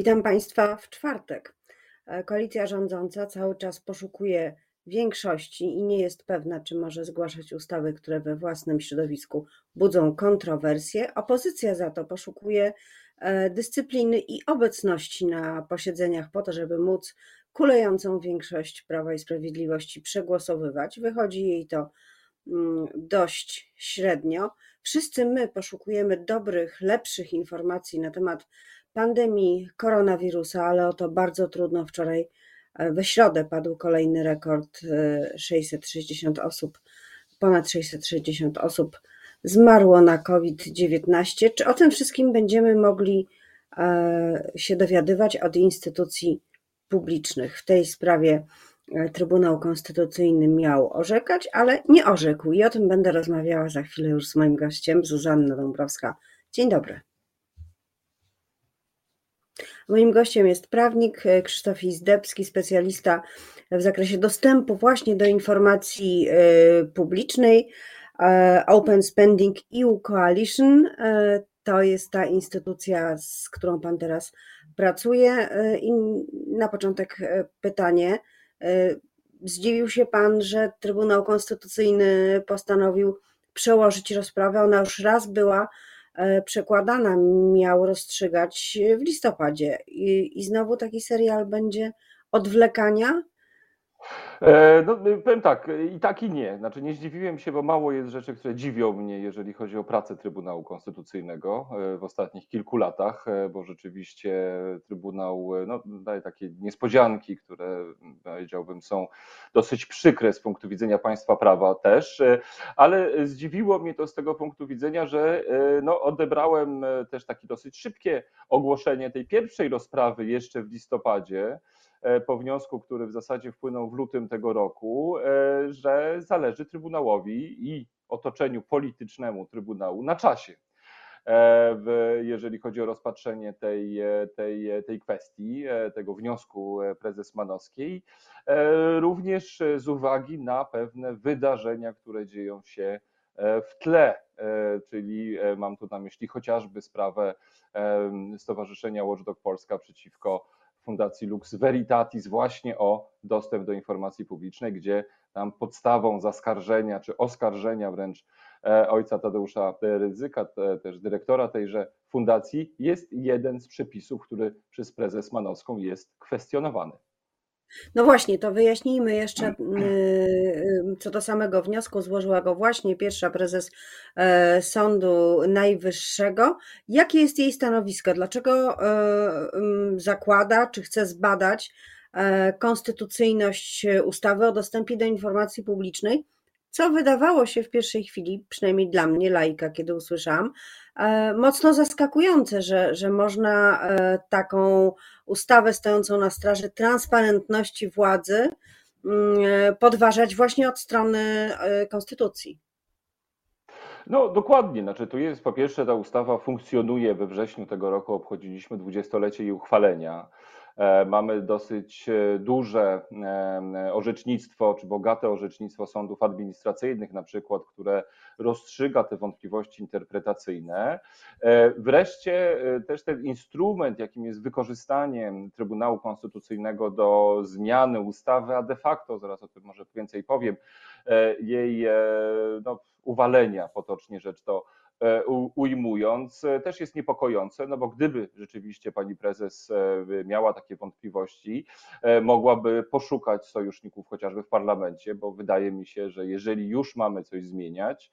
Witam Państwa w czwartek. E, koalicja rządząca cały czas poszukuje większości i nie jest pewna, czy może zgłaszać ustawy, które we własnym środowisku budzą kontrowersje. Opozycja za to poszukuje e, dyscypliny i obecności na posiedzeniach po to, żeby móc kulejącą większość Prawa i Sprawiedliwości przegłosowywać. Wychodzi jej to mm, dość średnio. Wszyscy my poszukujemy dobrych, lepszych informacji na temat pandemii koronawirusa, ale o to bardzo trudno. Wczoraj e, we środę padł kolejny rekord 660 e, osób, ponad 660 osób zmarło na COVID-19. Czy o tym wszystkim będziemy mogli e, się dowiadywać od instytucji publicznych? W tej sprawie Trybunał Konstytucyjny miał orzekać, ale nie orzekł. I o tym będę rozmawiała za chwilę już z moim gościem, Zuzanną Dąbrowska. Dzień dobry. Moim gościem jest prawnik e, Krzysztof Izdebski, specjalista w zakresie dostępu właśnie do informacji e, publicznej. E, Open Spending EU Coalition to jest ta instytucja, z którą Pan teraz pracuje. I na początek pytanie. Zdziwił się Pan, że Trybunał Konstytucyjny postanowił przełożyć rozprawę? Ona już raz była przekładana miał rozstrzygać w listopadzie. I, i znowu taki serial będzie odwlekania E, no, y, powiem tak, i tak i nie. Znaczy nie zdziwiłem się, bo mało jest rzeczy, które dziwią mnie, jeżeli chodzi o pracę Trybunału Konstytucyjnego e, w ostatnich kilku latach, e, bo rzeczywiście Trybunał no, daje takie niespodzianki, które powiedziałbym są dosyć przykre z punktu widzenia państwa prawa też, ale zdziwiło mnie to z tego punktu widzenia, że no, odebrałem też takie dosyć szybkie ogłoszenie tej pierwszej rozprawy jeszcze w listopadzie, E, po wniosku, który w zasadzie wpłynął w lutym tego roku, e, że zależy Trybunałowi i otoczeniu politycznemu Trybunału na czasie. E, jeżeli chodzi o rozpatrzenie tej, tej, tej kwestii, tego wniosku prezes Manowskiej, również z uwagi na pewne wydarzenia, które dzieją się w tle, czyli mam tu na myśli chociażby sprawę Stowarzyszenia Watchdog Polska przeciwko Fundacji Lux Veritatis właśnie o dostęp do informacji publicznej, gdzie tam podstawą zaskarżenia czy oskarżenia wręcz e, ojca Tadeusza Ryzyka, też dyrektora tejże fundacji, jest jeden z przepisów, który przez prezes Manowską jest kwestionowany. No właśnie, to wyjaśnijmy jeszcze mm, y, y, co do samego wniosku. Złożyła go właśnie pierwsza prezes e, Sądu Najwyższego. Jakie jest jej stanowisko? Dlaczego e, mm, zakłada, czy chce zbadać e, konstytucyjność ustawy o dostępie do informacji publicznej? Co wydawało się w pierwszej chwili, przynajmniej dla mnie, laika, kiedy usłyszałam, E, mocno zaskakujące, że, że można e, taką ustawę stojącą na straży transparentności władzy mm, e, podważać właśnie od strony konstytucji. No dokładnie, znaczy tu jest po pierwsze ta ustawa funkcjonuje we wrześniu tego roku, obchodziliśmy dwudziestolecie jej uchwalenia. E, mamy dosyć e, duże e, orzecznictwo, czy bogate orzecznictwo sądów administracyjnych, na przykład, które rozstrzyga te wątpliwości interpretacyjne. Wreszcie też ten instrument, jakim jest wykorzystanie Trybunału Konstytucyjnego do zmiany ustawy, a de facto, zaraz o tym może więcej powiem, jej no, uwalenia, potocznie rzecz to ujmując, e, też jest niepokojące, no bo gdyby rzeczywiście pani prezes e, miała takie wątpliwości, mogłaby poszukać sojuszników chociażby w parlamencie, bo wydaje mi się, że jeżeli już mamy coś zmieniać,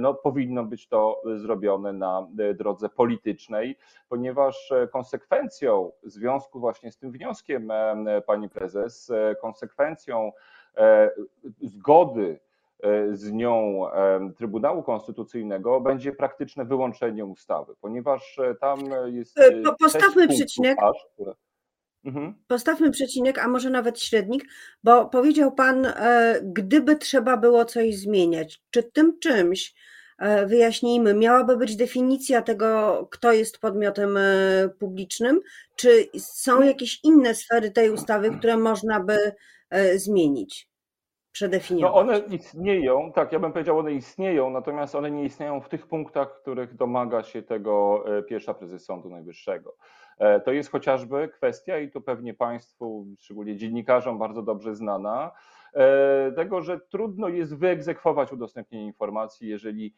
no powinno być to zrobione na drodze politycznej, ponieważ konsekwencją w związku właśnie z tym wnioskiem pani prezes, konsekwencją zgody E, z nią Trybunału Konstytucyjnego będzie praktyczne wyłączenie ustawy, ponieważ e, tam jest. E, postawmy przecinek. które... mhm. Postawmy przecinek, a może nawet średnik, bo powiedział Pan, gdyby trzeba było coś zmieniać, czy tym czymś, wyjaśnijmy, miałaby być definicja tego, kto jest podmiotem publicznym, czy są jakieś inne sfery tej ustawy, które można by zmienić? Przedefiniować? No one istnieją, tak, ja bym powiedział, one istnieją, natomiast one nie istnieją w tych punktach, których domaga się tego e, pierwsza prezes Sądu Najwyższego. E, to jest chociażby kwestia, i to pewnie Państwu, szczególnie dziennikarzom, bardzo dobrze znana, e, tego, że trudno jest wyegzekwować udostępnienie informacji, jeżeli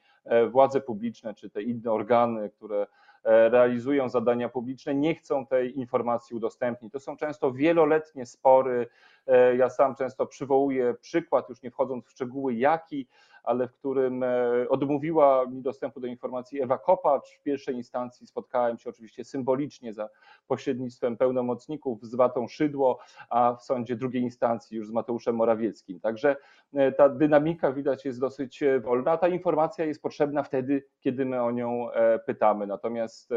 władze publiczne czy te inne organy, które realizują zadania publiczne, nie chcą tej informacji udostępnić. To są często wieloletnie spory. Ja sam często przywołuję przykład, już nie wchodząc w szczegóły, jaki ale w którym e, odmówiła mi dostępu do informacji Ewa Kopacz. W pierwszej instancji spotkałem się oczywiście symbolicznie za pośrednictwem pełnomocników z Watą Szydło, a w sądzie drugiej instancji już z Mateuszem Morawieckim. Także e, ta dynamika widać jest dosyć e, wolna, ta informacja jest potrzebna wtedy, kiedy my o nią pytamy. Natomiast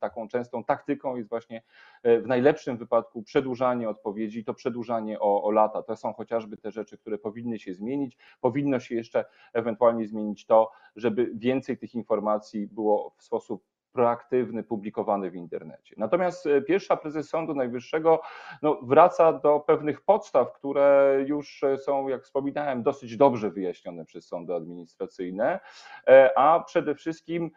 taką częstą taktyką jest właśnie w najlepszym wypadku przedłużanie odpowiedzi, to przedłużanie o, o lata. To są chociażby te rzeczy, które powinny się zmienić. Powinno się jeszcze ewentualnie zmienić to, żeby więcej tych informacji było w sposób proaktywny, publikowany w internecie. Natomiast e, pierwsza prezes Sądu Najwyższego no, wraca do pewnych podstaw, które już e, są, jak wspominałem, dosyć dobrze wyjaśnione przez sądy administracyjne, e, a przede wszystkim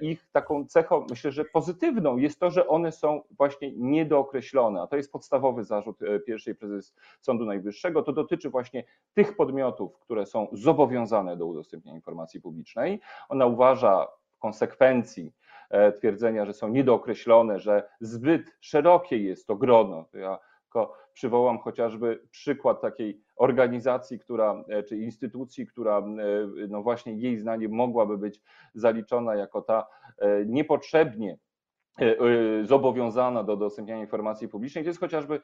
ich taką cechą, myślę, że pozytywną jest to, że one są właśnie niedookreślone, a to jest podstawowy zarzut pierwszej prezes Sądu Najwyższego. To dotyczy właśnie tych podmiotów, które są zobowiązane do udostępniania informacji publicznej. Ona uważa w konsekwencji, twierdzenia, że są niedookreślone, że zbyt szerokie jest to grono. Ja przywołam chociażby przykład takiej organizacji, która, e, czy instytucji, która e, no właśnie jej zdaniem mogłaby być zaliczona jako ta niepotrzebnie zobowiązana do udostępniania informacji publicznej. To jest chociażby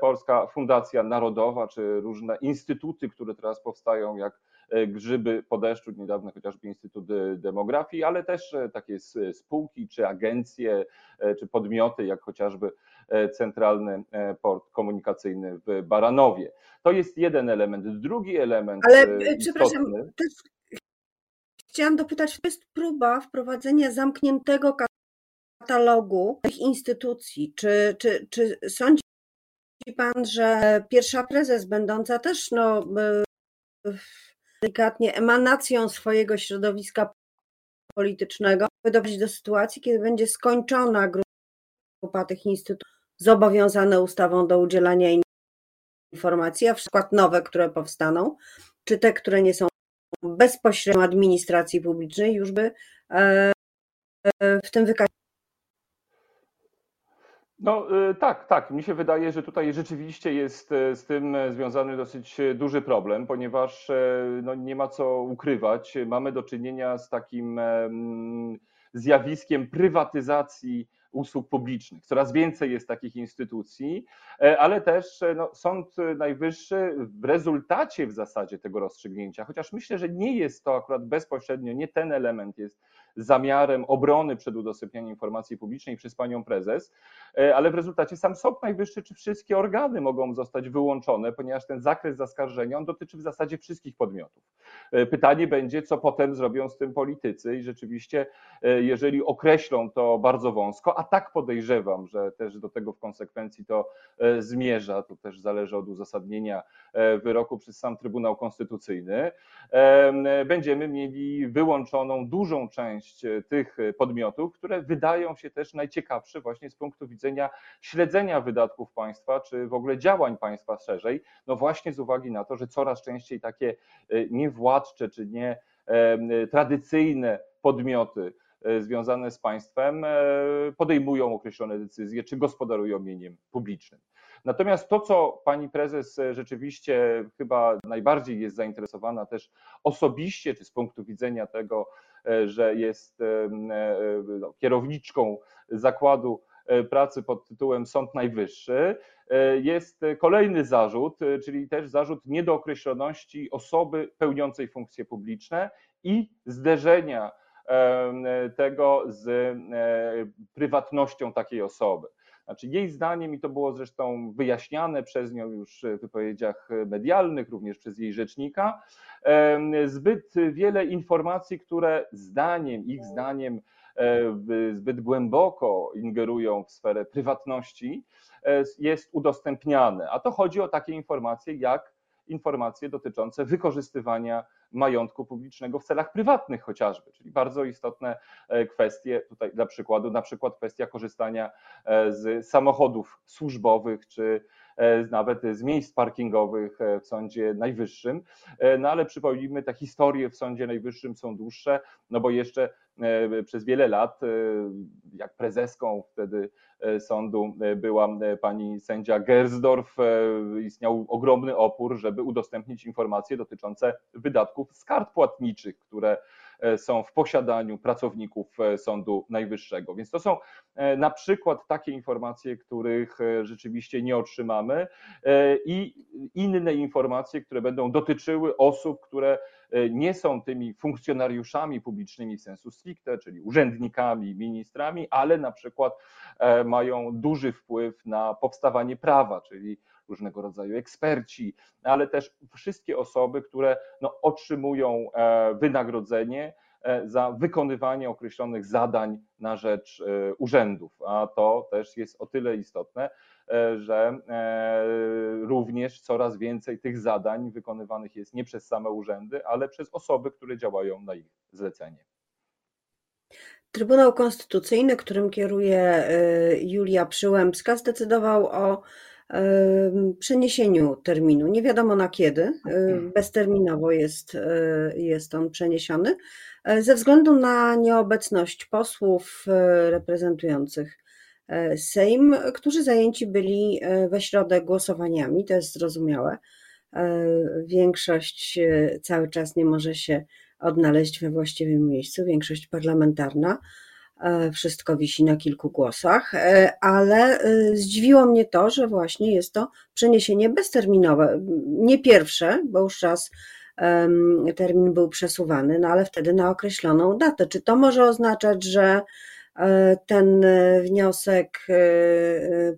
Polska Fundacja Narodowa, czy różne instytuty, które teraz powstają, jak E, grzyby po deszczu, niedawno chociażby Instytut Demografii, ale też e, takie spółki, czy agencje, e, czy podmioty, jak chociażby Centralny Port Komunikacyjny w Baranowie. To jest jeden element. Drugi element. Ale przepraszam, też chciałam dopytać, to jest próba wprowadzenia zamkniętego katalogu tych instytucji. Czy, czy, czy sądzi pan, że pierwsza prezes będąca też no, delikatnie emanacją swojego środowiska politycznego, doprowadzić do sytuacji, kiedy będzie skończona grupa tych instytutów zobowiązane ustawą do udzielania informacji, a w przykład nowe, które powstaną, czy te, które nie są bezpośrednio administracji publicznej, już by e, e, w tym wykazie no y, tak, tak. Mi się wydaje, że tutaj rzeczywiście jest e, z tym związany dosyć duży problem, ponieważ e, no, nie ma co ukrywać. Mamy do czynienia z takim zjawiskiem prywatyzacji usług publicznych. Coraz więcej jest takich instytucji, e, ale też no, Sąd Najwyższy w rezultacie w zasadzie tego rozstrzygnięcia, chociaż myślę, że nie jest to akurat bezpośrednio, nie ten element jest zamiarem obrony przed udostępnianiem informacji publicznej przez panią prezes, e, ale w rezultacie sam Sąd Najwyższy czy wszystkie organy mogą zostać wyłączone, ponieważ ten zakres zaskarżenia on dotyczy w zasadzie wszystkich podmiotów. E, pytanie będzie, co potem zrobią z tym politycy i rzeczywiście, e, jeżeli określą to bardzo wąsko, a tak podejrzewam, że też do tego w konsekwencji to zmierza, to też zależy od uzasadnienia wyroku przez sam Trybunał Konstytucyjny, będziemy mieli wyłączoną dużą część e, tych e, podmiotów, które wydają się też najciekawsze właśnie z punktu widzenia śledzenia wydatków państwa, czy w ogóle działań państwa szerzej, no właśnie z uwagi na to, że coraz częściej takie e, niewładcze czy nie tradycyjne podmioty związane z państwem podejmują określone decyzje, czy gospodarują mieniem publicznym. Natomiast to, co pani prezes rzeczywiście chyba najbardziej jest zainteresowana też osobiście, czy z punktu widzenia tego, E, że jest e, e, no, kierowniczką zakładu pracy pod tytułem Sąd Najwyższy, jest kolejny zarzut, czyli też zarzut niedookreśloności osoby pełniącej funkcje publiczne i zderzenia tego z prywatnością takiej osoby. Znaczy jej zdaniem, i to było zresztą wyjaśniane przez nią już w wypowiedziach medialnych, również przez jej rzecznika, zbyt wiele informacji, które zdaniem, ich zdaniem e, zbyt głęboko ingerują w sferę prywatności, e, jest udostępniane. A to chodzi o takie informacje jak informacje dotyczące wykorzystywania majątku publicznego w celach prywatnych chociażby, czyli bardzo istotne kwestie, tutaj dla przykładu, na przykład kwestia korzystania z samochodów służbowych czy E, nawet z miejsc parkingowych e, w Sądzie Najwyższym. E, no ale przypomnijmy, te historie w Sądzie Najwyższym są dłuższe, no bo jeszcze przez wiele lat, jak prezeską wtedy sądu była pani sędzia Gersdorf, istniał ogromny opór, żeby udostępnić informacje dotyczące wydatków z kart płatniczych, które E, są w posiadaniu pracowników e, Sądu Najwyższego. Więc to są e, na przykład takie informacje, których rzeczywiście nie otrzymamy i inne informacje, które będą dotyczyły osób, które nie są tymi funkcjonariuszami publicznymi sensu stricte, czyli urzędnikami, ministrami, ale na przykład mają duży wpływ na powstawanie prawa, czyli różnego rodzaju eksperci, ale też wszystkie osoby, które no, otrzymują e, wynagrodzenie e, za wykonywanie określonych zadań na rzecz e, urzędów. A to też jest o tyle istotne, że również coraz więcej tych zadań wykonywanych jest nie przez same urzędy, ale przez osoby, które działają na ich zlecenie. Trybunał Konstytucyjny, którym kieruje Julia Przyłębska, zdecydował o przeniesieniu terminu. Nie wiadomo na kiedy, bezterminowo jest, e, jest on przeniesiony, e, ze względu na nieobecność posłów e, reprezentujących Sejm, którzy zajęci byli we środę głosowaniami, to jest zrozumiałe. Większość cały czas nie może się odnaleźć we właściwym miejscu, większość parlamentarna. E, wszystko wisi na kilku głosach, e, ale e, zdziwiło mnie to, że właśnie jest to przeniesienie bezterminowe. Nie pierwsze, bo już raz termin był przesuwany, no ale wtedy na określoną datę. Czy to może oznaczać, że ten wniosek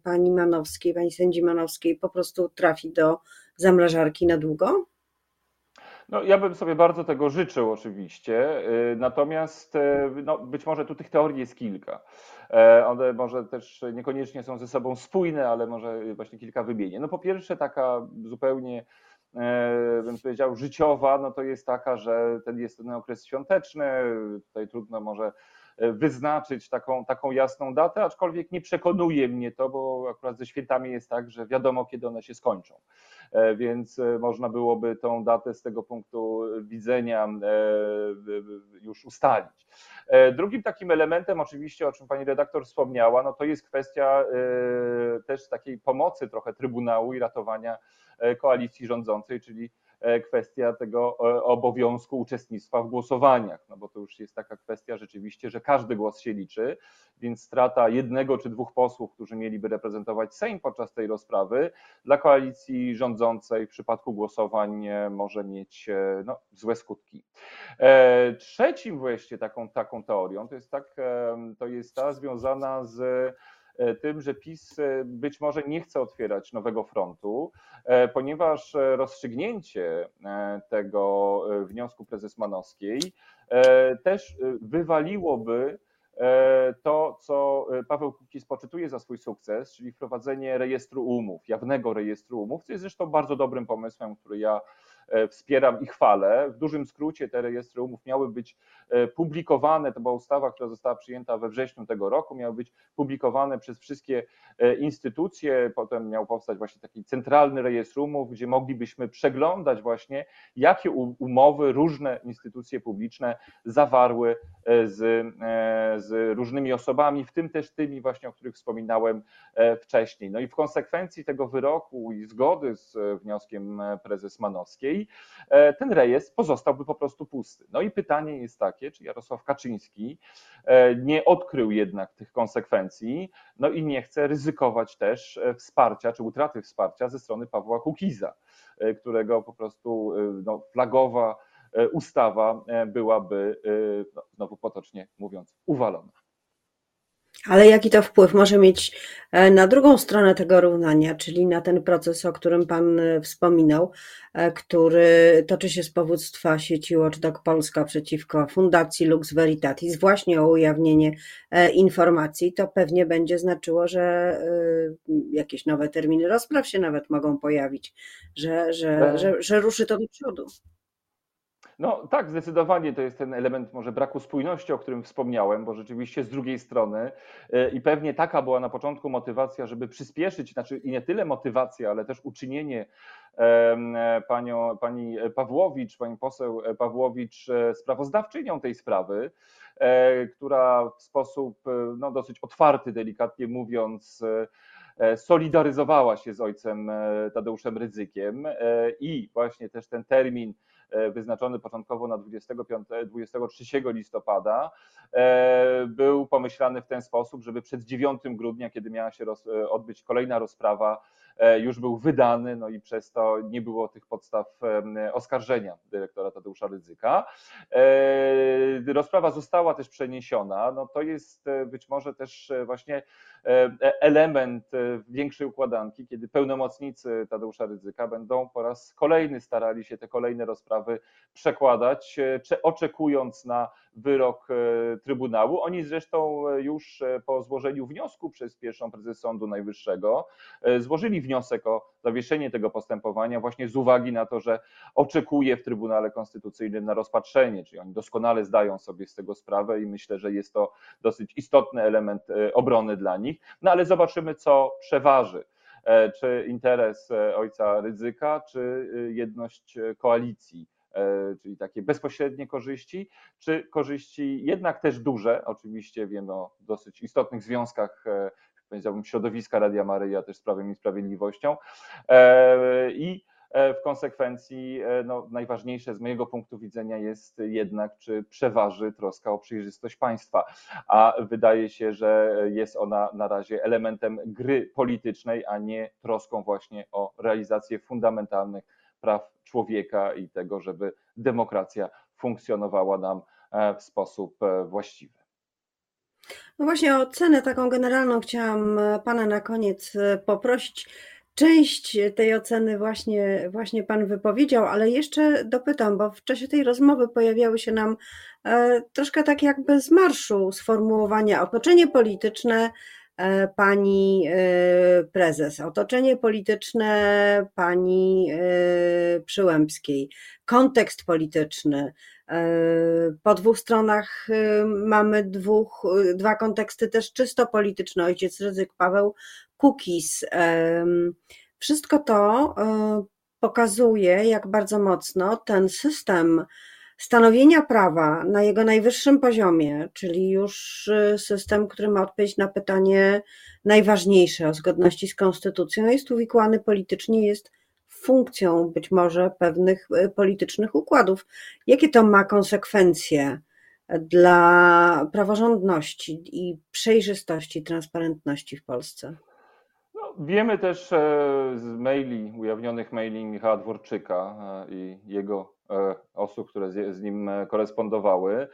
pani Manowskiej, pani sędzi Manowskiej po prostu trafi do zamrażarki na długo? No, ja bym sobie bardzo tego życzył oczywiście, natomiast no, być może tu tych teorii jest kilka. E, one może też niekoniecznie są ze sobą spójne, ale może właśnie kilka wymienię. No po pierwsze taka zupełnie e, bym powiedział życiowa, no to jest taka, że ten jest ten okres świąteczny, tutaj trudno może E, wyznaczyć taką, taką jasną datę, aczkolwiek nie przekonuje mnie to, bo akurat ze świętami jest tak, że wiadomo, kiedy one się skończą. E, więc e, można byłoby tą datę z tego punktu widzenia już ustalić. Drugim takim elementem, oczywiście, o czym pani redaktor wspomniała, no to jest kwestia też takiej pomocy trochę Trybunału i ratowania koalicji rządzącej, czyli E, kwestia tego e, obowiązku uczestnictwa w głosowaniach, no bo to już jest taka kwestia rzeczywiście, że każdy głos się liczy, więc strata jednego czy dwóch posłów, którzy mieliby reprezentować Sejm podczas tej rozprawy, dla koalicji rządzącej w przypadku głosowań e, może mieć no, złe skutki. Trzecim właśnie taką, taką teorią to jest, tak, to jest ta związana z E, tym, że PiS e, być może nie chce otwierać nowego frontu, e, ponieważ rozstrzygnięcie tego wniosku prezes Manowskiej też wywaliłoby to, co Paweł Kukiz poczytuje za swój sukces, czyli wprowadzenie rejestru umów, jawnego rejestru umów, co jest zresztą bardzo dobrym pomysłem, który ja E, wspieram i chwalę. W dużym skrócie te rejestry umów miały być e, publikowane, to była ustawa, która została przyjęta we wrześniu tego roku, miały być publikowane przez wszystkie e, instytucje, potem miał powstać właśnie taki centralny rejestr umów, gdzie moglibyśmy przeglądać właśnie, jakie umowy różne instytucje publiczne zawarły z, z różnymi osobami, w tym też tymi właśnie, o których wspominałem wcześniej. No i w konsekwencji tego wyroku i zgody z wnioskiem prezes Manowskiej, E, ten rejestr pozostałby po prostu pusty. No i pytanie jest takie, czy Jarosław Kaczyński e, nie odkrył jednak tych konsekwencji, no i nie chce ryzykować też e, wsparcia, czy utraty wsparcia ze strony Pawła Kukiza, którego po prostu no, flagowa ustawa byłaby, no, znowu potocznie mówiąc, uwalona. Ale jaki to wpływ może mieć e, na drugą stronę tego równania, czyli na ten proces, o którym Pan e, wspominał, e, który toczy się z powództwa sieci Watchdog Polska przeciwko Fundacji Lux Veritatis, właśnie o ujawnienie informacji, to pewnie będzie znaczyło, że jakieś nowe terminy rozpraw się nawet mogą pojawić, że, że, że, że ruszy to do przodu. No tak, zdecydowanie to jest ten element może braku spójności, o którym wspomniałem, bo rzeczywiście z drugiej strony e, i pewnie taka była na początku motywacja, żeby przyspieszyć, znaczy i nie tyle motywacja, ale też uczynienie panią, pani Pawłowicz, pani poseł Pawłowicz e, sprawozdawczynią tej sprawy, e, która w sposób no, dosyć otwarty, delikatnie mówiąc, solidaryzowała się z ojcem Tadeuszem Ryzykiem i właśnie też ten termin wyznaczony początkowo na 25, 23 listopada, e, był pomyślany w ten sposób, żeby przed 9 grudnia, kiedy miała się roz, e, odbyć kolejna rozprawa, już był wydany, no i przez to nie było tych podstaw oskarżenia dyrektora Tadeusza Rydzyka. Rozprawa została też przeniesiona. No to jest być może też właśnie element większej układanki, kiedy pełnomocnicy Tadeusza Rydzyka będą po raz kolejny starali się te kolejne rozprawy przekładać, e, oczekując na wyrok e, Trybunału. Oni zresztą e, już po złożeniu wniosku przez pierwszą prezes Sądu Najwyższego złożyli wniosek o zawieszenie tego postępowania właśnie z uwagi na to, że oczekuje w Trybunale Konstytucyjnym na rozpatrzenie, czyli oni doskonale zdają sobie z tego sprawę i myślę, że jest to dosyć istotny element obrony dla nich. No ale zobaczymy, co przeważy E, czy interes e, ojca ryzyka, czy e, jedność koalicji, czyli takie bezpośrednie korzyści, czy korzyści jednak też duże, oczywiście wiemy o dosyć istotnych związkach powiedziałbym środowiska Radia Maryja też z Prawem i Sprawiedliwością i E, w konsekwencji e, no, najważniejsze z mojego punktu widzenia jest jednak, czy przeważy troska o przejrzystość państwa. A wydaje się, że jest ona na razie elementem gry politycznej, a nie troską właśnie o realizację fundamentalnych praw człowieka i tego, żeby demokracja funkcjonowała nam e, w sposób właściwy. No właśnie o ocenę taką generalną chciałam Pana na koniec poprosić. Część tej oceny właśnie, właśnie Pan wypowiedział, ale jeszcze dopytam, bo w czasie tej rozmowy pojawiały się nam e, troszkę tak jakby z marszu sformułowania otoczenie polityczne e, pani e, prezes, otoczenie polityczne pani Przyłębskiej, kontekst polityczny. Po dwóch stronach mamy dwóch, dwa konteksty też czysto polityczne. Ojciec Ryzyk Paweł cookies. Wszystko to e, pokazuje, jak bardzo mocno ten system stanowienia prawa na jego najwyższym poziomie, czyli już e, system, który ma odpowiedzieć na pytanie najważniejsze o zgodności z konstytucją, jest uwikłany politycznie, jest funkcją być może pewnych e, politycznych układów. Jakie to ma konsekwencje dla praworządności i przejrzystości, transparentności w Polsce? Wiemy też e, z maili, ujawnionych maili Michała Dworczyka e, i jego e, osób, które z nim korespondowały.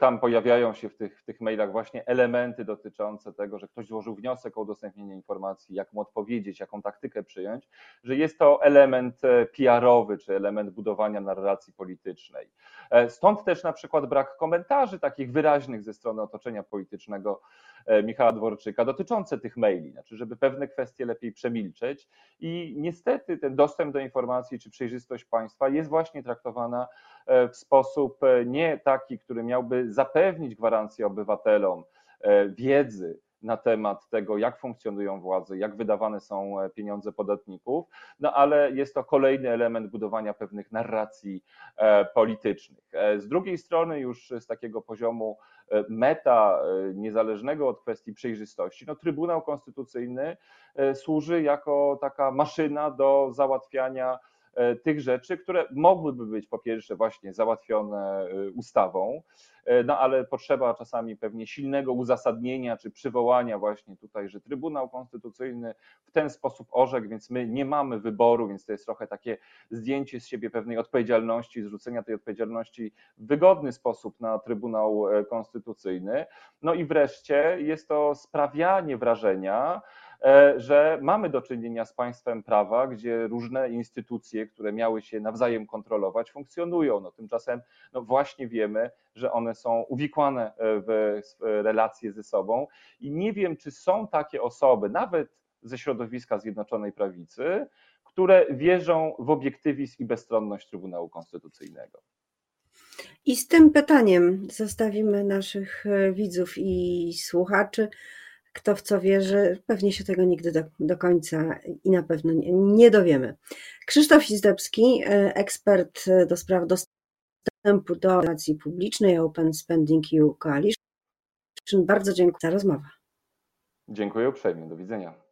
Tam pojawiają się w tych, w tych mailach właśnie elementy dotyczące tego, że ktoś złożył wniosek o udostępnienie informacji, jak mu odpowiedzieć, jaką taktykę przyjąć, że jest to element PR-owy czy element budowania narracji politycznej. Stąd też na przykład brak komentarzy takich wyraźnych ze strony otoczenia politycznego E, Michała Dworczyka dotyczące tych maili, znaczy, żeby pewne kwestie lepiej przemilczeć. I niestety ten dostęp do informacji czy przejrzystość państwa jest właśnie traktowana e, w sposób e, nie taki, który miałby zapewnić gwarancję obywatelom wiedzy, na temat tego, jak funkcjonują władze, jak wydawane są pieniądze podatników, no ale jest to kolejny element budowania pewnych narracji politycznych. Z drugiej strony, już z takiego poziomu meta e, niezależnego od kwestii przejrzystości, no Trybunał Konstytucyjny e, służy jako taka maszyna do załatwiania e, tych rzeczy, które mogłyby być po pierwsze właśnie załatwione ustawą, no ale potrzeba czasami pewnie silnego uzasadnienia czy przywołania właśnie tutaj, że Trybunał Konstytucyjny w ten sposób orzekł, więc my nie mamy wyboru, więc to jest trochę takie zdjęcie z siebie pewnej odpowiedzialności, zrzucenia tej odpowiedzialności w wygodny sposób na Trybunał e, Konstytucyjny. No i wreszcie jest to sprawianie wrażenia, E, że mamy do czynienia z państwem prawa, gdzie różne instytucje, które miały się nawzajem kontrolować, funkcjonują. No, tymczasem no właśnie wiemy, że one są uwikłane e, w relacje ze sobą i nie wiem, czy są takie osoby, nawet ze środowiska Zjednoczonej Prawicy, które wierzą w obiektywizm i bezstronność Trybunału Konstytucyjnego. I z tym pytaniem zostawimy naszych e, widzów i słuchaczy. Kto w co wierzy, pewnie się tego nigdy do, do końca i na pewno nie, nie dowiemy. Krzysztof Izdebski, e, ekspert do spraw dostępu do informacji publicznej Open Spending EU Coalition. Bardzo dziękuję za rozmowę. Dziękuję uprzejmie. Do widzenia.